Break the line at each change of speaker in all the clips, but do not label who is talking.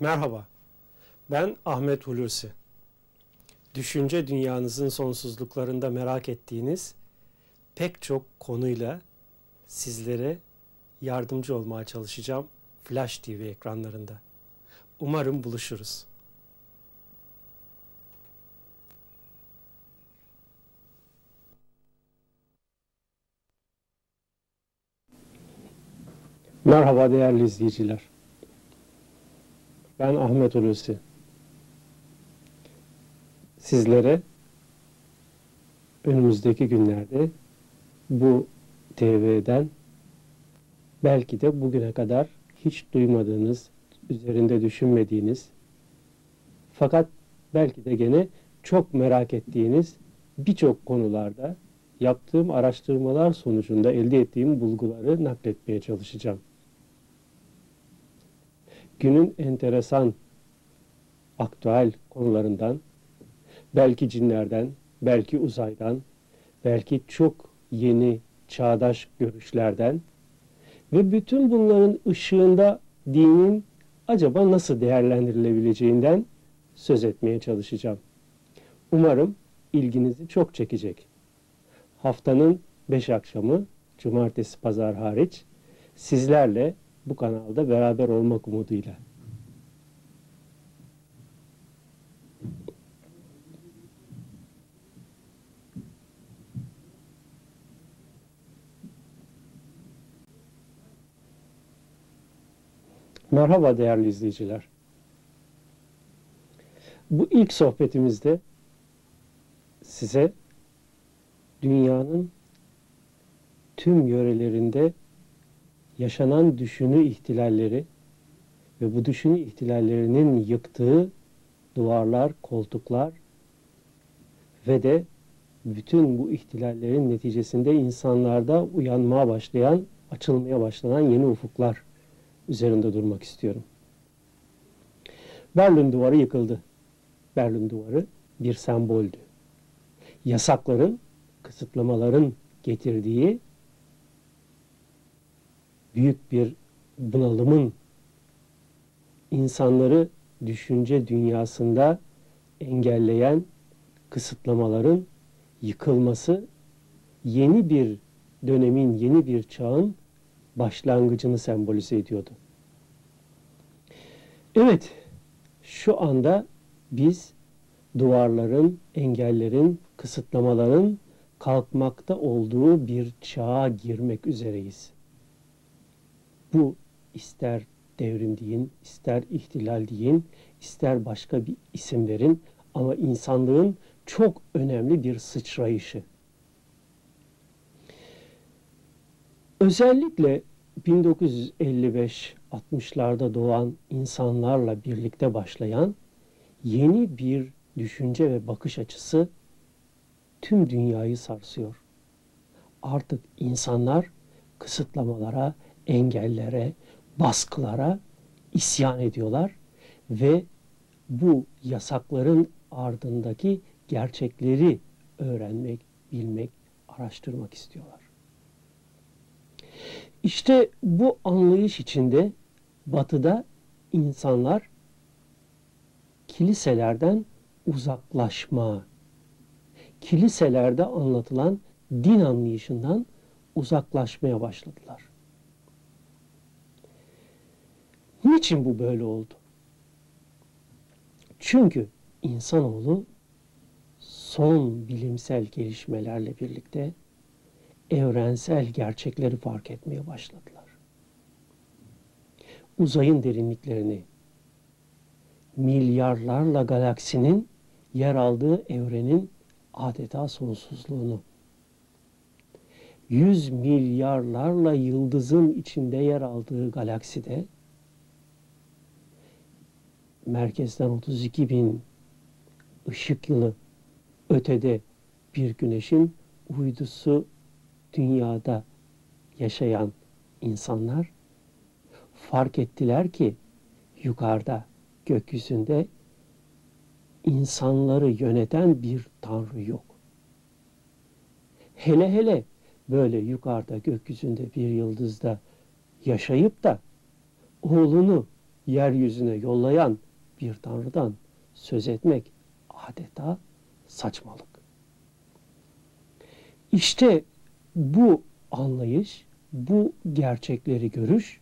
Merhaba, ben Ahmet Hulusi. Düşünce dünyanızın sonsuzluklarında merak ettiğiniz pek çok konuyla sizlere yardımcı olmaya çalışacağım Flash TV ekranlarında. Umarım buluşuruz. Merhaba değerli izleyiciler. Ben Ahmet Hulusi. Sizlere önümüzdeki günlerde bu TV'den belki de bugüne kadar hiç duymadığınız, üzerinde düşünmediğiniz fakat belki de gene çok merak ettiğiniz birçok konularda yaptığım araştırmalar sonucunda elde ettiğim bulguları nakletmeye çalışacağım günün enteresan, aktüel konularından, belki cinlerden, belki uzaydan, belki çok yeni çağdaş görüşlerden ve bütün bunların ışığında dinin acaba nasıl değerlendirilebileceğinden söz etmeye çalışacağım. Umarım ilginizi çok çekecek. Haftanın beş akşamı, cumartesi pazar hariç sizlerle bu kanalda beraber olmak umuduyla. Merhaba değerli izleyiciler. Bu ilk sohbetimizde size dünyanın tüm yörelerinde yaşanan düşünü ihtilalleri ve bu düşünü ihtilallerinin yıktığı duvarlar, koltuklar ve de bütün bu ihtilallerin neticesinde insanlarda uyanmaya başlayan, açılmaya başlanan yeni ufuklar üzerinde durmak istiyorum. Berlin Duvarı yıkıldı. Berlin Duvarı bir semboldü. Yasakların, kısıtlamaların getirdiği büyük bir bunalımın insanları düşünce dünyasında engelleyen kısıtlamaların yıkılması yeni bir dönemin, yeni bir çağın başlangıcını sembolize ediyordu. Evet, şu anda biz duvarların, engellerin, kısıtlamaların kalkmakta olduğu bir çağa girmek üzereyiz. Bu ister devrim deyin, ister ihtilal deyin, ister başka bir isim verin ama insanlığın çok önemli bir sıçrayışı. Özellikle 1955-60'larda doğan insanlarla birlikte başlayan yeni bir düşünce ve bakış açısı tüm dünyayı sarsıyor. Artık insanlar kısıtlamalara, engellere, baskılara isyan ediyorlar ve bu yasakların ardındaki gerçekleri öğrenmek, bilmek, araştırmak istiyorlar. İşte bu anlayış içinde batıda insanlar kiliselerden uzaklaşma, kiliselerde anlatılan din anlayışından uzaklaşmaya başladılar. Niçin bu böyle oldu? Çünkü insanoğlu son bilimsel gelişmelerle birlikte evrensel gerçekleri fark etmeye başladılar. Uzayın derinliklerini, milyarlarla galaksinin yer aldığı evrenin adeta sonsuzluğunu, yüz milyarlarla yıldızın içinde yer aldığı galakside merkezden 32 bin ışık yılı ötede bir güneşin uydusu dünyada yaşayan insanlar fark ettiler ki yukarıda gökyüzünde insanları yöneten bir tanrı yok. Hele hele böyle yukarıda gökyüzünde bir yıldızda yaşayıp da oğlunu yeryüzüne yollayan bir tanrıdan söz etmek adeta saçmalık. İşte bu anlayış, bu gerçekleri görüş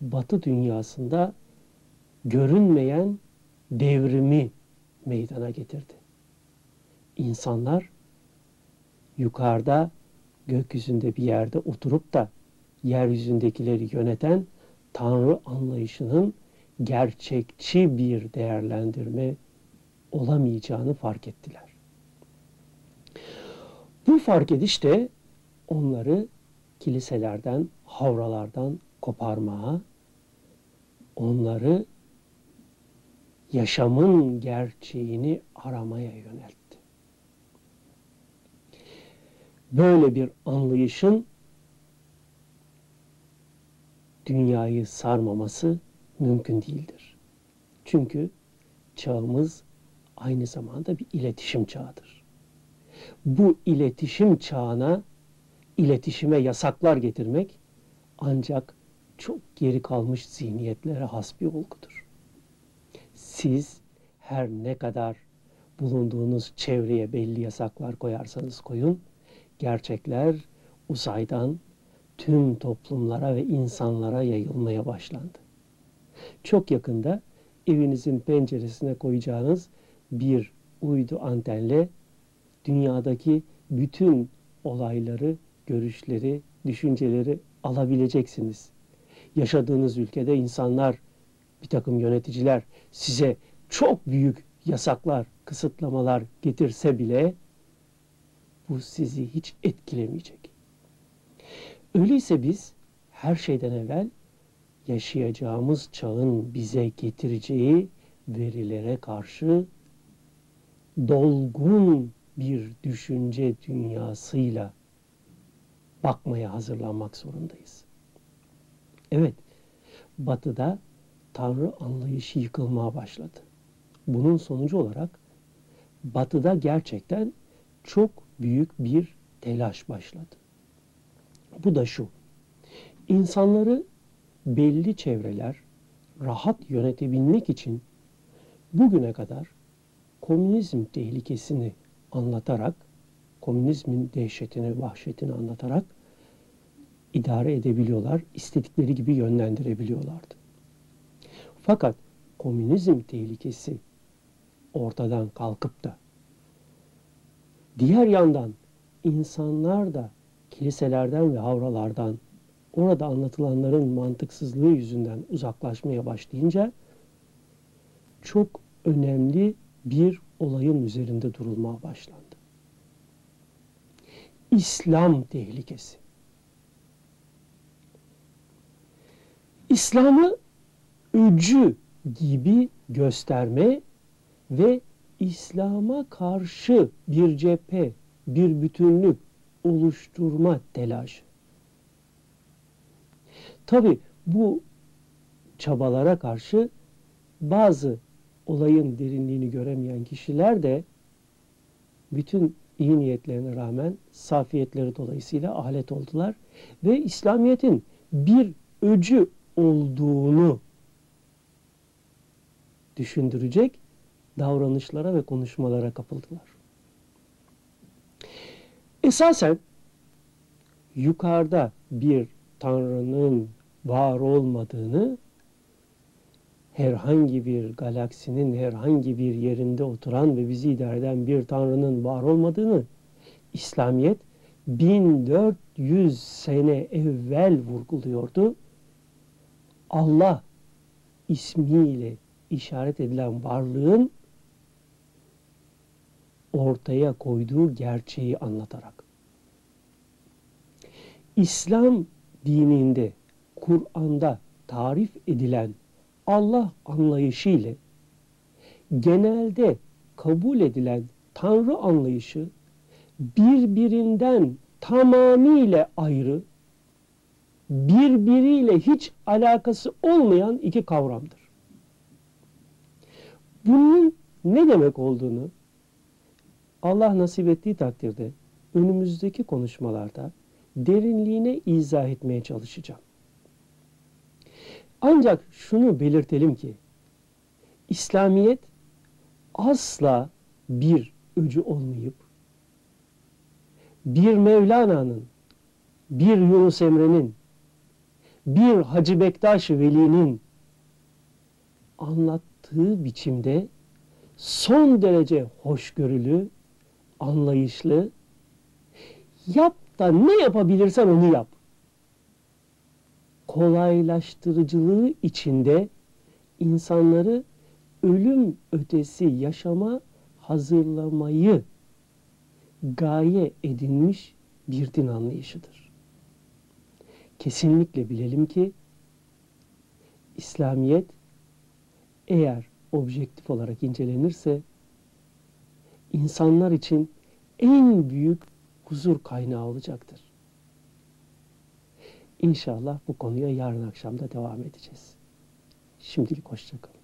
Batı dünyasında görünmeyen devrimi meydana getirdi. İnsanlar yukarıda gökyüzünde bir yerde oturup da yeryüzündekileri yöneten Tanrı anlayışının gerçekçi bir değerlendirme olamayacağını fark ettiler. Bu fark ediş de onları kiliselerden, havralardan koparmaya, onları yaşamın gerçeğini aramaya yöneltti. Böyle bir anlayışın dünyayı sarmaması mümkün değildir. Çünkü çağımız aynı zamanda bir iletişim çağıdır. Bu iletişim çağına iletişime yasaklar getirmek ancak çok geri kalmış zihniyetlere has bir olgudur. Siz her ne kadar bulunduğunuz çevreye belli yasaklar koyarsanız koyun, gerçekler uzaydan tüm toplumlara ve insanlara yayılmaya başlandı. Çok yakında evinizin penceresine koyacağınız bir uydu antenle dünyadaki bütün olayları, görüşleri, düşünceleri alabileceksiniz. Yaşadığınız ülkede insanlar, bir takım yöneticiler size çok büyük yasaklar, kısıtlamalar getirse bile bu sizi hiç etkilemeyecek. Öyleyse biz her şeyden evvel yaşayacağımız çağın bize getireceği verilere karşı dolgun bir düşünce dünyasıyla bakmaya hazırlanmak zorundayız. Evet, batıda Tanrı anlayışı yıkılmaya başladı. Bunun sonucu olarak batıda gerçekten çok büyük bir telaş başladı. Bu da şu. İnsanları belli çevreler rahat yönetebilmek için bugüne kadar komünizm tehlikesini anlatarak, komünizmin dehşetini, vahşetini anlatarak idare edebiliyorlar, istedikleri gibi yönlendirebiliyorlardı. Fakat komünizm tehlikesi ortadan kalkıp da diğer yandan insanlar da kiliselerden ve havralardan orada anlatılanların mantıksızlığı yüzünden uzaklaşmaya başlayınca çok önemli bir olayın üzerinde durulmaya başlandı. İslam tehlikesi. İslam'ı öcü gibi gösterme ve İslam'a karşı bir cephe, bir bütünlük oluşturma telaşı. Tabi bu çabalara karşı bazı olayın derinliğini göremeyen kişiler de bütün iyi niyetlerine rağmen safiyetleri dolayısıyla alet oldular ve İslamiyet'in bir öcü olduğunu düşündürecek davranışlara ve konuşmalara kapıldılar. Esasen yukarıda bir Tanrı'nın var olmadığını herhangi bir galaksinin herhangi bir yerinde oturan ve bizi idare eden bir Tanrı'nın var olmadığını İslamiyet 1400 sene evvel vurguluyordu. Allah ismiyle işaret edilen varlığın ortaya koyduğu gerçeği anlatarak. İslam dininde, Kur'an'da tarif edilen Allah anlayışı ile genelde kabul edilen Tanrı anlayışı birbirinden tamamıyla ayrı, birbiriyle hiç alakası olmayan iki kavramdır. Bunun ne demek olduğunu Allah nasip ettiği takdirde önümüzdeki konuşmalarda derinliğine izah etmeye çalışacağım. Ancak şunu belirtelim ki İslamiyet asla bir öcü olmayıp bir Mevlana'nın, bir Yunus Emre'nin, bir Hacı Bektaş Veli'nin anlattığı biçimde son derece hoşgörülü, anlayışlı, yap da ne yapabilirsen onu yap. Kolaylaştırıcılığı içinde insanları ölüm ötesi yaşama hazırlamayı gaye edinmiş bir din anlayışıdır. Kesinlikle bilelim ki İslamiyet eğer objektif olarak incelenirse insanlar için en büyük huzur kaynağı olacaktır. İnşallah bu konuya yarın akşam da devam edeceğiz. Şimdilik hoşçakalın.